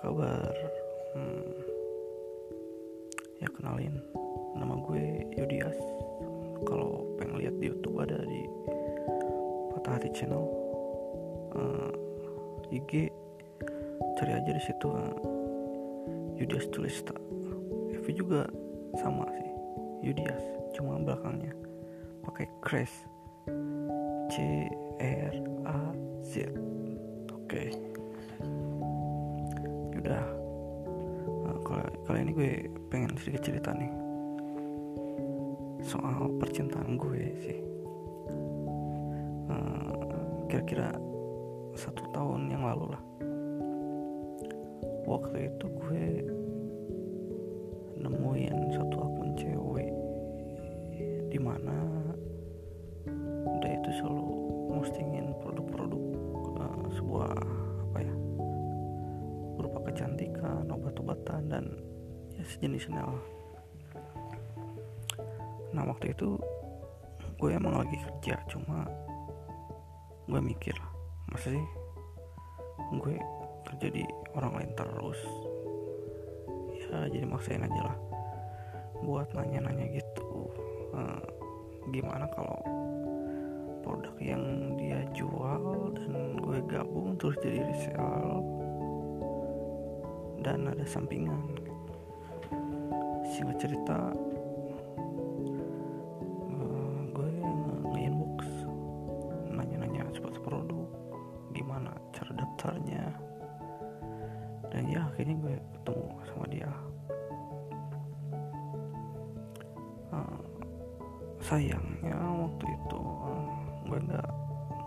kabar? Hmm, ya kenalin. Nama gue Yodias. Kalau pengen lihat di YouTube ada di Patah Hati Channel. Uh, eh, IG cari aja di situ uh, Yodias Tulista. FV juga sama sih Yodias. Cuma belakangnya pakai Crash. C R A Z. Oke. okay. Udah. Nah, kalau kali ini gue pengen sedikit cerita nih. Soal percintaan gue sih. Uh, kira-kira satu tahun yang lalu lah. Waktu itu gue sejenisnya lah nah waktu itu gue emang lagi kerja cuma gue mikir masa sih gue kerja di orang lain terus? Ya jadi maksain aja lah buat nanya-nanya gitu uh, gimana kalau produk yang dia jual dan gue gabung terus jadi resell dan ada sampingan singkat cerita gue nge-inbox nanya-nanya seputar produk gimana cara daftarnya. Dan ya akhirnya gue ketemu sama dia. Uh, sayangnya waktu itu uh, gue nggak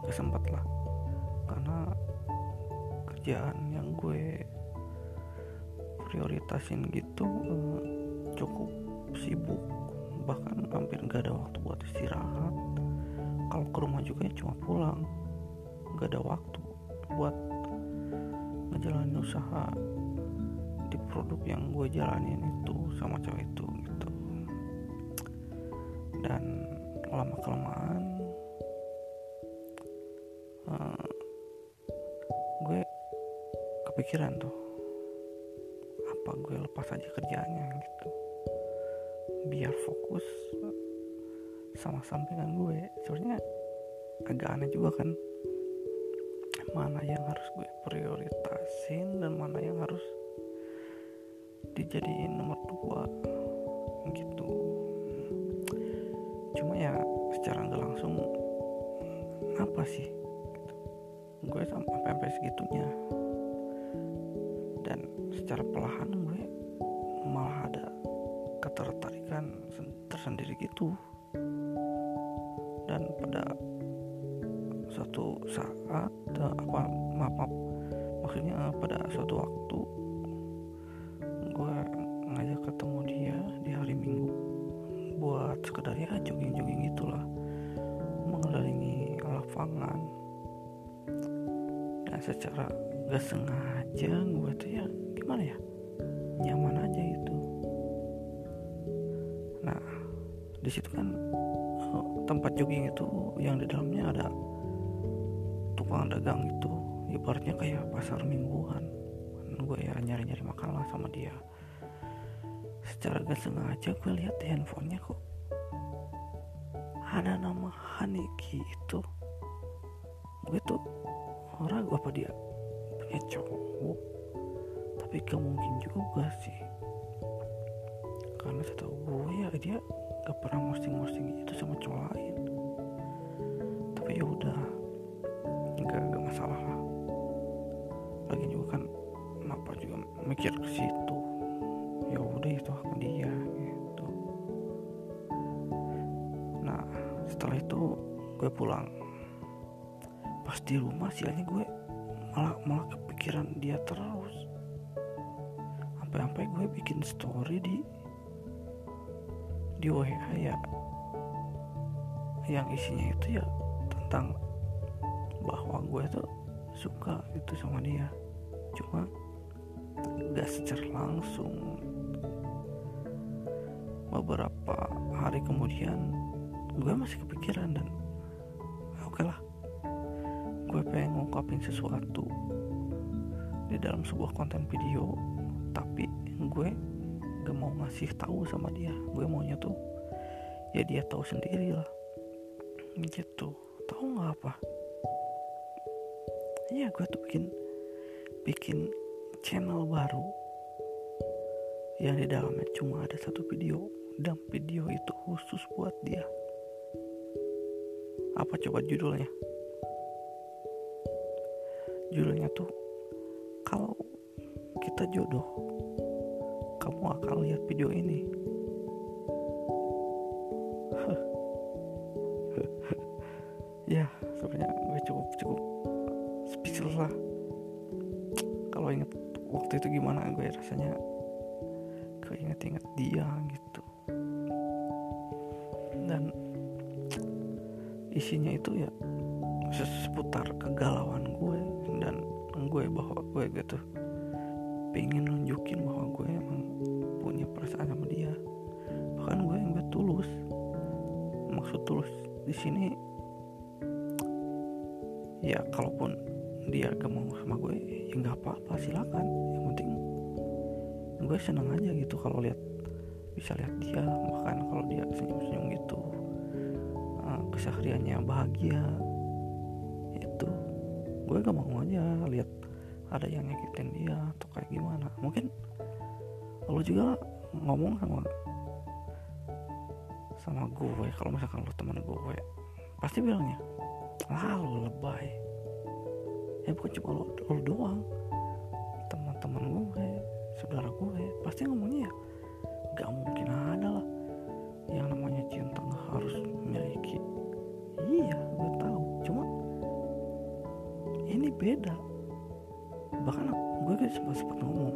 kesempet lah. Karena kerjaan yang gue prioritasin gitu bahkan hampir nggak ada waktu buat istirahat. Kalau ke rumah juga ya cuma pulang. Nggak ada waktu buat ngejalanin usaha di produk yang gue jalanin itu sama cewek itu gitu. Dan lama kelamaan uh, gue kepikiran tuh apa gue lepas aja kerjaannya gitu biar fokus sama sampingan gue. Sebenarnya agak aneh juga kan mana yang harus gue prioritasin dan mana yang harus dijadiin nomor dua gitu. Cuma ya secara nggak langsung apa sih? Gue sampai sampai segitunya. Dan secara perlahan gue malah ada ketertarikan tersendiri gitu. Dan pada suatu saat apa maaf, maaf maksudnya pada suatu waktu tempat jogging itu yang di dalamnya ada tukang dagang itu. Ibaratnya kayak pasar mingguan. Gue ya nyari-nyari makan lah sama dia. Secara gak sengaja gue lihat di handphonenya kok ada nama Haniki itu. Gue tuh ragu apa dia? Punya cowok. Tapi gak mungkin juga sih. Karena setahu gue ya dia gak pernah posting-posting itu sama cowok lain. Tapi ya udah nggak nggak masalah lah. Lagi juga kan kenapa juga mikir ke situ. Ya udah itu aku dia gitu. Nah setelah itu gue pulang. Pas di rumah sialnya gue malah malah kepikiran dia terus. Sampai-sampai gue bikin story di di WA ya. Yang isinya itu ya tentang bahwa gue tuh suka itu sama dia. Cuma gak secara langsung. Beberapa hari kemudian gue masih kepikiran dan oke okay lah gue pengen ngungkapin sesuatu di di dalam sebuah konten video tapi gue gak mau ngasih tahu sama dia. Gue maunya tuh ya dia tahu sendiri lah. Gitu. Tahu nggak apa? Iya gue tuh bikin bikin channel baru yang di dalamnya cuma ada satu video. Dan video itu khusus buat dia. Apa coba judulnya? Judulnya tuh kalau kita jodoh kamu akan lihat video ini. Ya sebenarnya gue cukup cukup speechless lah. Kalau inget waktu itu gimana gue rasanya keinget-inget dia gitu. Dan isinya itu ya seputar kegalauan gue dan gue bahwa gue gitu pengen nunjukin bahwa gue emang punya perasaan sama dia. Bahkan gue yang gue tulus. Maksud tulus di sini ya kalaupun dia gak mau sama gue ya nggak apa-apa silakan. Yang penting gue seneng aja gitu kalau lihat bisa lihat dia. Bahkan kalau dia senyum-senyum gitu uh, kesehariannya bahagia itu gue gak mau aja lihat ada yang nyakitin dia atau kayak gimana. Mungkin lo juga ngomong sama sama gue kalau misalkan lo teman gue pasti bilangnya lo lebay. Ya bukan cuma lo, lo doang. Teman-teman gue saudara gue pasti ngomongnya ya gak mungkin ada lah yang namanya cinta harus memiliki. Iya gue tahu. Cuma ini beda kan sempat sempat ngomong.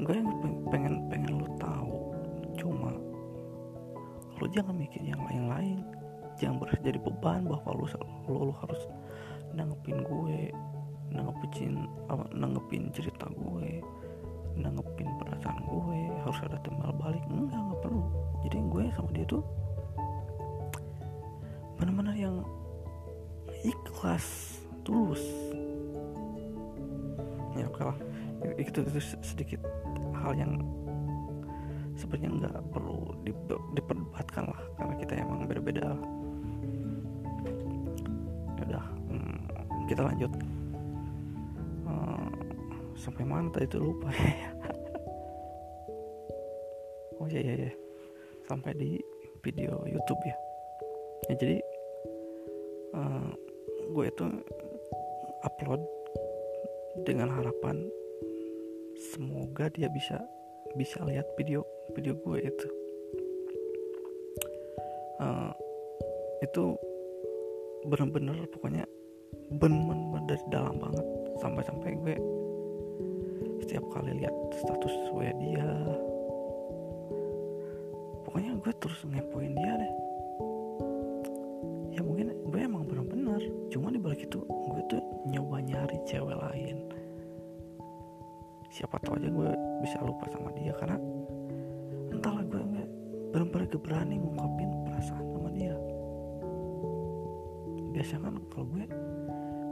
Gue yang pengen pengen lo tahu cuma lo jangan mikir yang lain-lain. Jangan berasa jadi beban bahwa lo, lo, lo harus nanggepin gue nanggepin apa nanggepin cerita gue nanggepin perasaan gue harus ada timbal balik. Enggak nggak perlu. Jadi gue sama dia tuh itu sedikit hal yang sebenarnya nggak perlu diperdebatkan lah karena kita emang berbeda ya udah hmm, kita lanjut. Hmm, sampai mana tadi itu lupa oh iya iya ya sampai di video YouTube ya. Ya jadi uh, gue itu upload dengan harapan semoga dia bisa bisa lihat video video gue itu. Uh, itu bener-bener pokoknya bener-bener dari dalam banget. Sampai-sampai gue setiap kali lihat status gue dia pokoknya gue terus ngepoin dia deh siapa tahu aja gue bisa lupa sama dia karena entahlah gue nggak bener-bener berani ngungkapin perasaan sama dia. Biasa kan kalau gue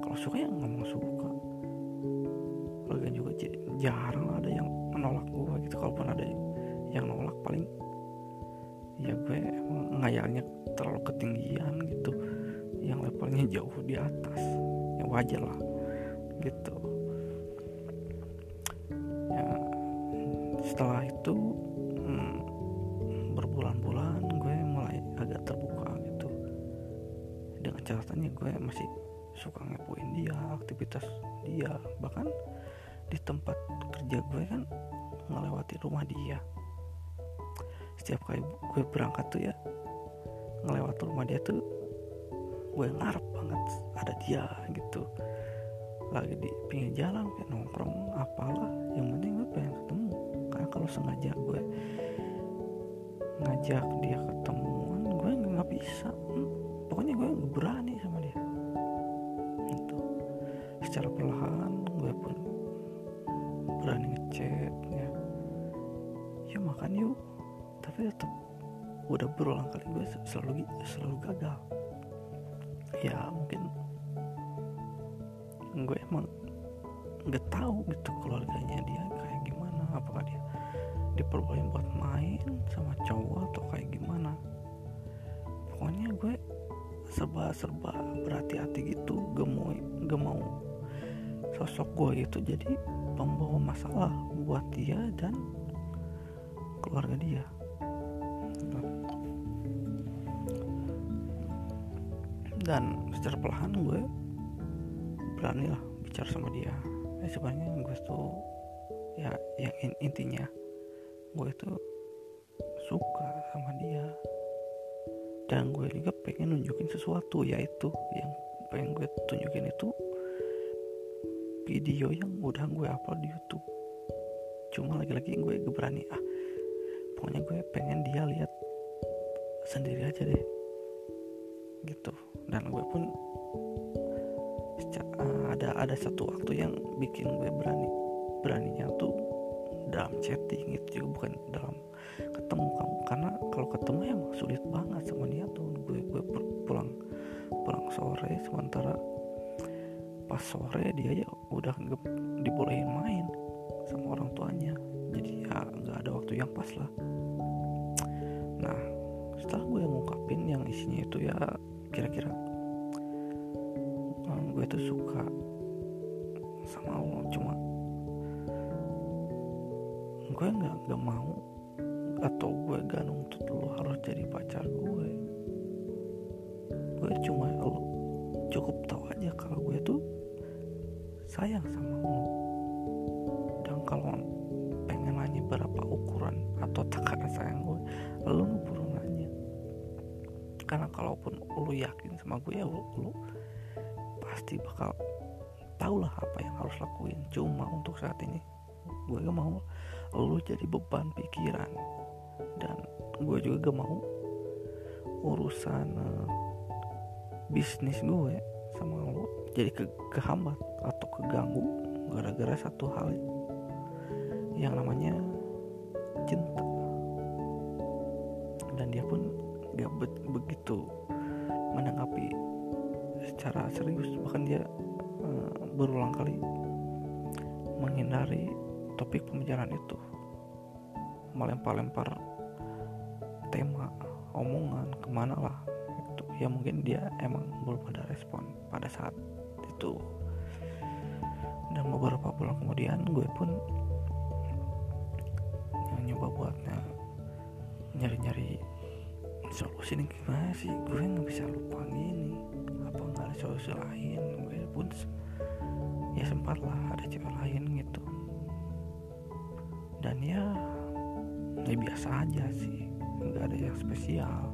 kalau suka ya ngomong suka. Lagian juga jarang ada yang menolak gue gitu. Kalaupun ada yang nolak paling ya gue emang ngayalnya terlalu ketinggian gitu. Yang levelnya jauh di atas. Yang wajar lah gitu catatannya gue masih suka ngepoin dia aktivitas dia. Bahkan di tempat kerja gue kan ngelewati rumah dia. Setiap kali gue berangkat tuh ya ngelewat rumah dia tuh gue ngarep banget ada dia gitu. Lagi di pinggir jalan kayak nongkrong apalah yang penting gue pengen ketemu. Karena kalau sengaja gue ngajak dia ketemuan gue nggak bisa gue nggak berani sama dia. Itu secara perlahan gue pun berani ngechat ya. Yuk makan yuk. Tapi tetap udah berulang kali gue selalu selalu gagal. Ya mungkin gue emang nggak tahu gitu keluarganya dia kayak gimana. Apakah dia diperbolehin buat main sama cowok atau kayak gimana. Pokoknya gue serba-serba berhati-hati gitu gak mau gak mau sosok gue itu jadi pembawa masalah buat dia dan keluarga dia. Dan secara perlahan gue berani lah bicara sama dia. Ya sebenarnya gue tuh ya yang intinya gue itu suka sama dia dan gue juga pengen nunjukin sesuatu yaitu yang pengen gue tunjukin itu video yang udah gue upload di YouTube. Cuma lagi-lagi gue berani ah pokoknya gue pengen dia lihat sendiri aja deh. Gitu. Dan gue pun ada ada satu waktu yang bikin gue berani beraninya tuh dalam chatting itu juga bukan dalam ketemu kamu. Karena kalau ketemu emang sulit banget sama dia tuh. Gue gue pulang pulang sore sementara. Pas sore dia ya udah dibolehin main sama orang tuanya. Jadi ya nggak ada waktu yang pas lah. Nah setelah gue ngungkapin yang isinya itu ya kira-kira gue tuh suka sama lo cuma gue nggak nggak mau. Atau gue gak nuntut lo harus jadi pacar gue. Gue cuma lo cukup tahu aja kalau gue tuh sayang sama lo dan kalau pengen nanya berapa ukuran atau takaran sayang gue lo buru nanya. Karena kalaupun lo yakin sama gue ya lo, lo pasti bakal tau lah apa yang harus lakuin. Cuma untuk saat ini gue gak mau lu jadi beban pikiran. Dan gue juga gak mau urusan uh, bisnis gue sama lo jadi ke kehambat atau keganggu gara-gara satu hal yang namanya cinta. Dan dia pun gak be begitu menanggapi secara serius. Bahkan dia uh, berulang kali menghindari topik pembicaraan itu. Melempar-lempar tema omongan ke mana lah itu ya mungkin dia emang belum ada respon pada saat itu. Dan beberapa bulan kemudian gue pun nyoba buatnya nyari-nyari solusi ini gimana sih? Gue nggak bisa lupa gini apa nggak ada solusi lain? Gue pun ya sempat lah ada cewek lain gitu dan ya ya biasa aja sih. Nggak ada yang spesial.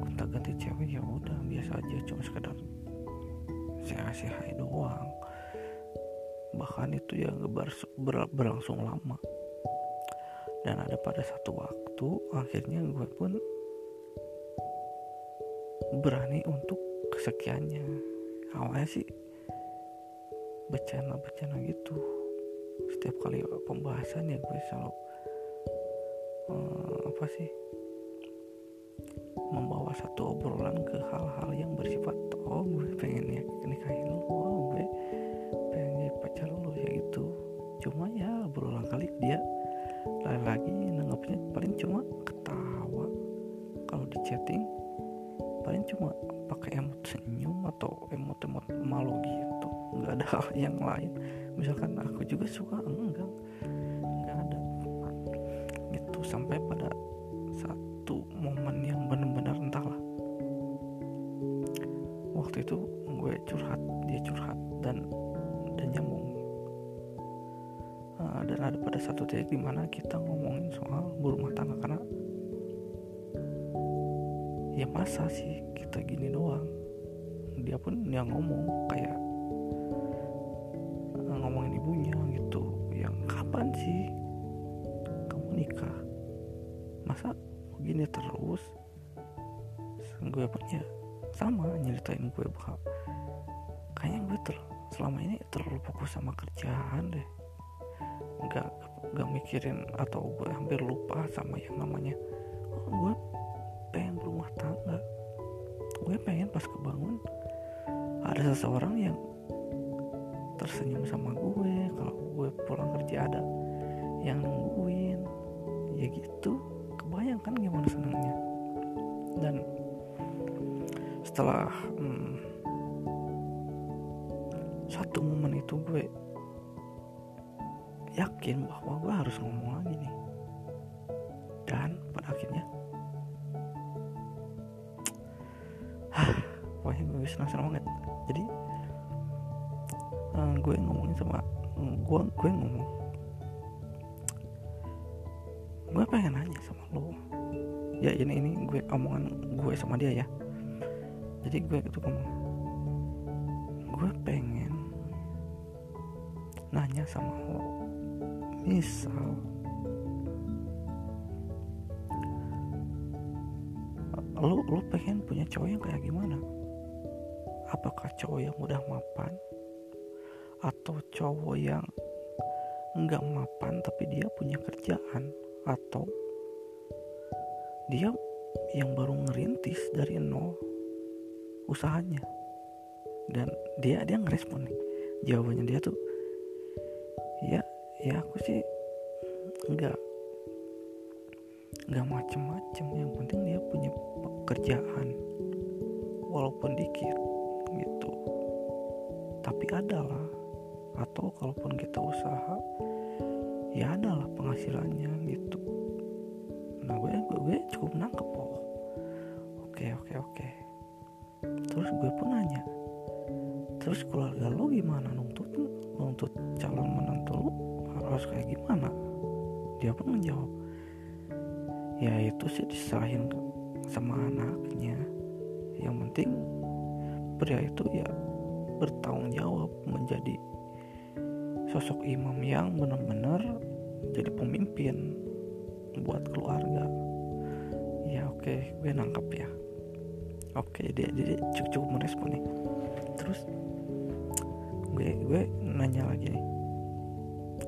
Gonta ganti cewek ya udah biasa aja. Cuma sekedar saya hai doang. Bahkan itu ya ber, ber, berlangsung lama. Dan ada pada satu waktu akhirnya gue pun berani untuk kesekiannya. Awalnya sih bercanda-bercanda gitu setiap kali pembahasan ya gue selalu uh, apa sih membawa satu obrolan ke hal-hal yang bersifat oh gue pengen ya nikahin lo oh gue pengen jadi pacar lo ya gitu cuma ya berulang kali dia lagi-lagi nanggapnya paling cuma ketawa. Kalau di chatting paling cuma pakai emot senyum atau emot-emot malu gitu. Nggak ada hal yang lain. Misalkan aku juga suka enggak. Nggak ada. Gitu sampai pada satu momen yang benar-benar entahlah waktu itu gue curhat dia curhat dan dan nyambung. Uh, dan ada pada satu titik di mana kita ngomongin soal berumah tangga karena masa sih kita gini doang? Dia pun yang ngomong kayak ngomongin ibunya gitu yang kapan sih kamu nikah? Masa begini terus? Gue punya sama nyeritain gue bahwa kayaknya gue ter selama ini terlalu fokus sama kerjaan deh. Nggak nggak mikirin atau gue hampir lupa sama yang namanya. Oh, gue pengen pas kebangun ada seseorang yang tersenyum sama gue. Kalau gue pulang kerja ada yang nungguin. Ya gitu kebayangkan gimana senangnya. Dan setelah hmm, satu momen itu gue yakin bahwa gue harus ngomong lagi nih. Dan pada akhirnya gue senang-senang banget. Jadi uh, gue ngomongin sama gue gue ngomong. Gue pengen nanya sama lo. Ya ini ini gue omongan gue sama dia ya. Jadi gue itu ngomong gue pengen nanya sama lo. Misal lo lo pengen punya cowok yang kayak gimana apakah cowok yang udah mapan atau cowok yang nggak mapan tapi dia punya kerjaan atau dia yang baru ngerintis dari nol usahanya. Dan dia dia ngerespon nih jawabannya dia tuh ya ya aku sih nggak nggak macem-macem yang penting dia punya pekerjaan. Walaupun dikit gitu. Tapi adalah atau kalaupun kita usaha ya adalah penghasilannya gitu. Nah gue gue, gue cukup nangkep oh oke oke oke. Terus gue pun nanya terus keluarga lo gimana? Nuntut nuntut calon menantu lo harus kayak gimana? Dia pun menjawab ya itu sih diserahin sama anaknya. Yang penting pria itu ya bertanggung jawab menjadi sosok imam yang benar-benar jadi pemimpin buat keluarga. Ya oke okay, gue nangkap ya. Oke okay, dia dia cukup, cukup merespon nih. Terus gue gue nanya lagi nih.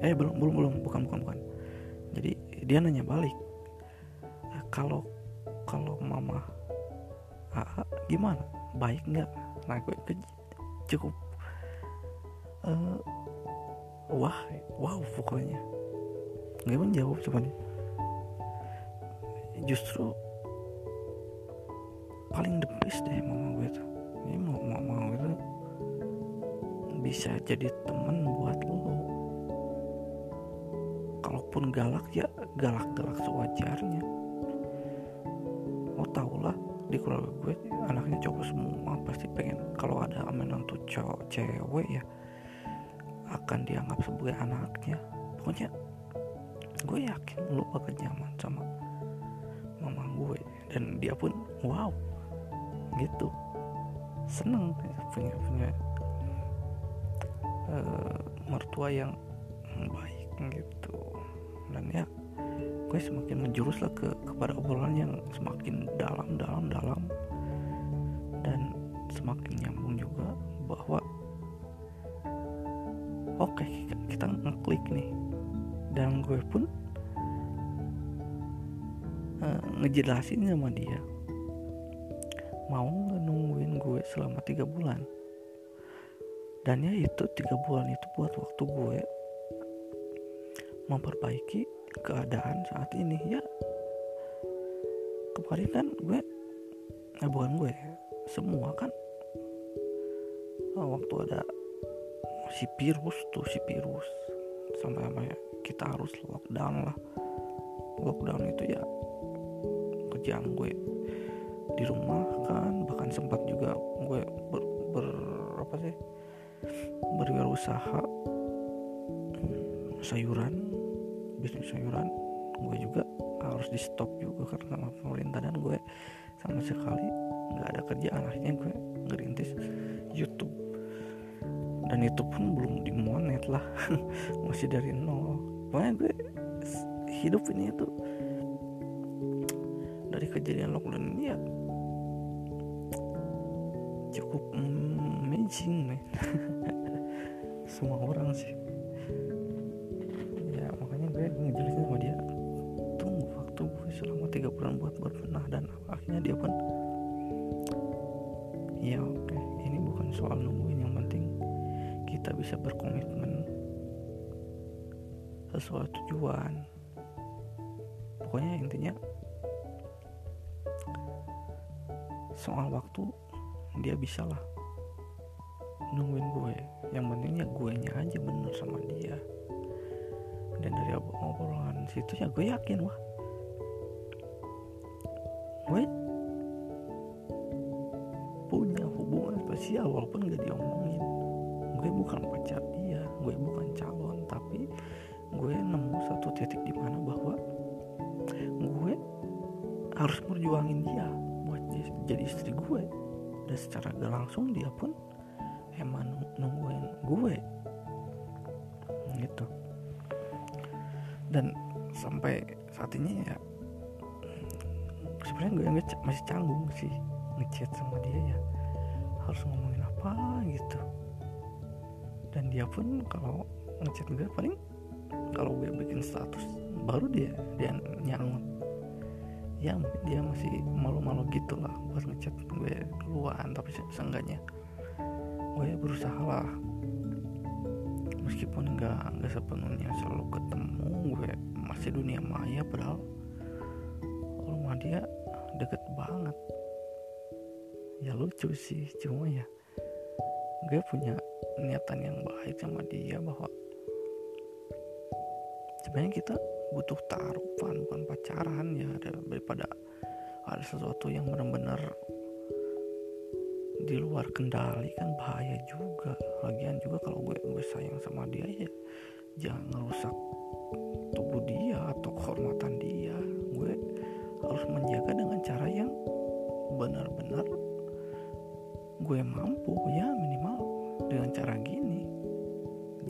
Eh belum belum belum. Bukan bukan bukan. Jadi dia nanya balik. Kalau kalau mama AA gimana? Baik nggak nah gue, gue cukup uh, wah wow pokoknya. Nggak menjawab cuman. Justru paling the best deh mama gue tuh. Ini mau mama gue tuh bisa jadi temen buat lo. Kalaupun galak ya galak-galak sewajarnya. Lo tau lah di keluarga gue anaknya cowok semua pasti pengen kalau ada menantu cowok cewek ya akan dianggap sebagai anaknya. Pokoknya gue yakin lo bakal nyaman sama mama gue dan dia pun wow gitu. Seneng punya punya uh, mertua yang baik gitu. Dan ya gue semakin menjurus lah ke kepada obrolan yang semakin dalam dalam dalam. Dan semakin nyambung juga bahwa oke okay, kita ngeklik nih. Dan gue pun uh, ngejelasin sama dia mau nggak nungguin gue selama tiga bulan? Dan ya itu tiga bulan itu buat waktu gue memperbaiki keadaan saat ini ya. Kemarin kan gue eh bukan gue semua kan oh, waktu ada si virus tuh si virus. Sampai ya kita harus lockdown lah. Lockdown itu ya kerjaan gue di rumah kan. Bahkan sempat juga gue ber, ber apa sih berwirausaha sayuran bisnis sayuran gue juga harus di stop juga karena sama pemerintah dan gue sama sekali nggak ada kerjaan akhirnya gue ngerintis YouTube. Dan itu pun belum dimonet lah. Masih dari nol. Pokoknya gue hidup ini itu dari kejadian lockdown ini ya cukup amazing men. Semua orang sih tiga bulan buat berbenah dan akhirnya dia pun ya oke okay, ini bukan soal nungguin yang penting kita bisa berkomitmen sesuai tujuan pokoknya intinya soal waktu dia bisa lah nungguin gue. Yang pentingnya gue nya aja bener sama dia. Dan dari obrolan situ ya gue yakin wah gue punya hubungan spesial walaupun gak diomongin. Gue bukan pacar dia gue bukan calon tapi gue nemu satu titik di mana bahwa gue harus berjuangin dia buat jadi istri gue dan secara gak langsung dia pun emang nungguin gue gitu. Dan sampai saat ini ya sebenarnya gue masih canggung sih ngechat sama dia ya. Harus ngomongin apa gitu. Dan dia pun kalau ngechat gue paling kalau gue bikin status baru dia dia nyangut. Ya dia masih malu-malu gitu lah buat ngechat gue duluan tapi seenggaknya gue berusaha lah meskipun nggak nggak sepenuhnya selalu ketemu gue masih dunia maya padahal. Rumah dia deket banget. Ya lucu sih cuma ya gue punya niatan yang baik sama dia bahwa sebenarnya kita butuh taruhan bukan pacaran ya daripada ada sesuatu yang benar-benar di luar kendali kan bahaya juga. Lagian juga kalau gue gue sayang sama dia ya jangan ngerusak tubuh dia atau kehormatan dia. Gue harus menjaga dengan cara yang benar-benar gue mampu ya minimal dengan cara gini.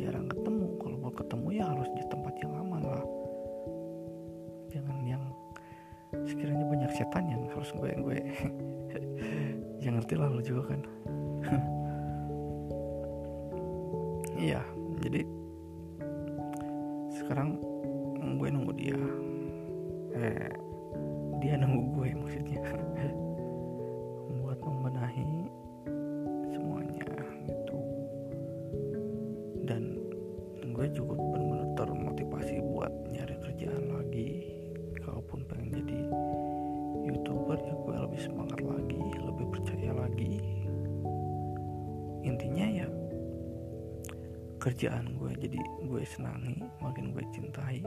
Jarang ketemu. Kalau mau ketemu ya harus di tempat yang aman lah. Jangan yang sekiranya banyak setan yang harus gue gue. Ya ngerti lah lo juga kan maksudnya. Buat membenahi semuanya gitu. Dan gue juga benar-benar termotivasi buat nyari kerjaan lagi. Kalaupun pengen jadi youtuber ya gue lebih semangat lagi lebih percaya lagi. Intinya ya kerjaan gue jadi gue senangi makin gue cintai.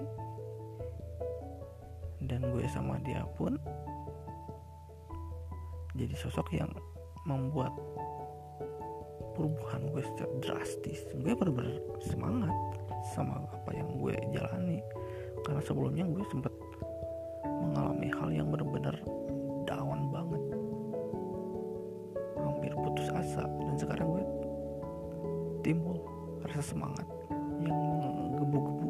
Dan gue sama dia pun jadi sosok yang membuat perubahan gue secara drastis. Gue bener-bener semangat sama apa yang gue jalani. Karena sebelumnya gue sempat mengalami hal yang bener-bener down banget. Hampir putus asa. Dan sekarang gue timbul rasa semangat yang menggebu-gebu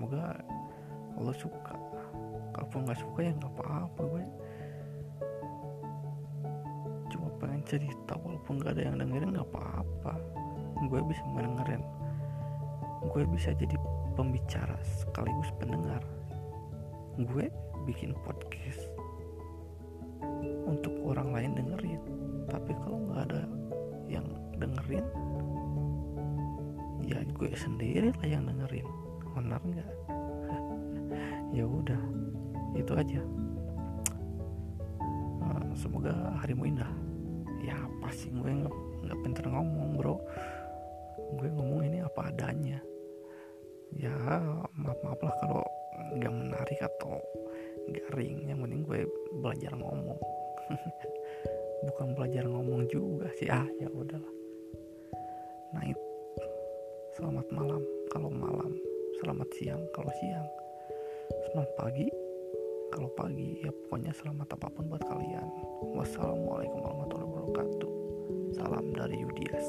semoga lo suka. Kalaupun nggak suka ya nggak apa-apa gue. Cuma pengen cerita walaupun nggak ada yang dengerin nggak apa-apa. Gue bisa mendengarin gue bisa jadi pembicara sekaligus pendengar. Gue bikin podcast untuk orang lain dengerin. Tapi kalau nggak ada yang dengerin ya gue sendiri lah yang dengerin benar nggak? Ya udah itu aja. Uh, semoga harimu indah. Ya pasti gue nggak nggak pinter ngomong bro? Gue ngomong ini apa adanya. Ya maaf maaf lah kalau nggak menarik atau garing yang penting gue belajar ngomong. Bukan belajar ngomong juga sih. Ah ya udahlah. Night. Selamat malam kalau malam selamat siang kalau siang. Selamat pagi kalau pagi. Ya pokoknya selamat apa pun buat kalian. Wassalamualaikum warahmatullahi wabarakatuh. Salam dari Yudias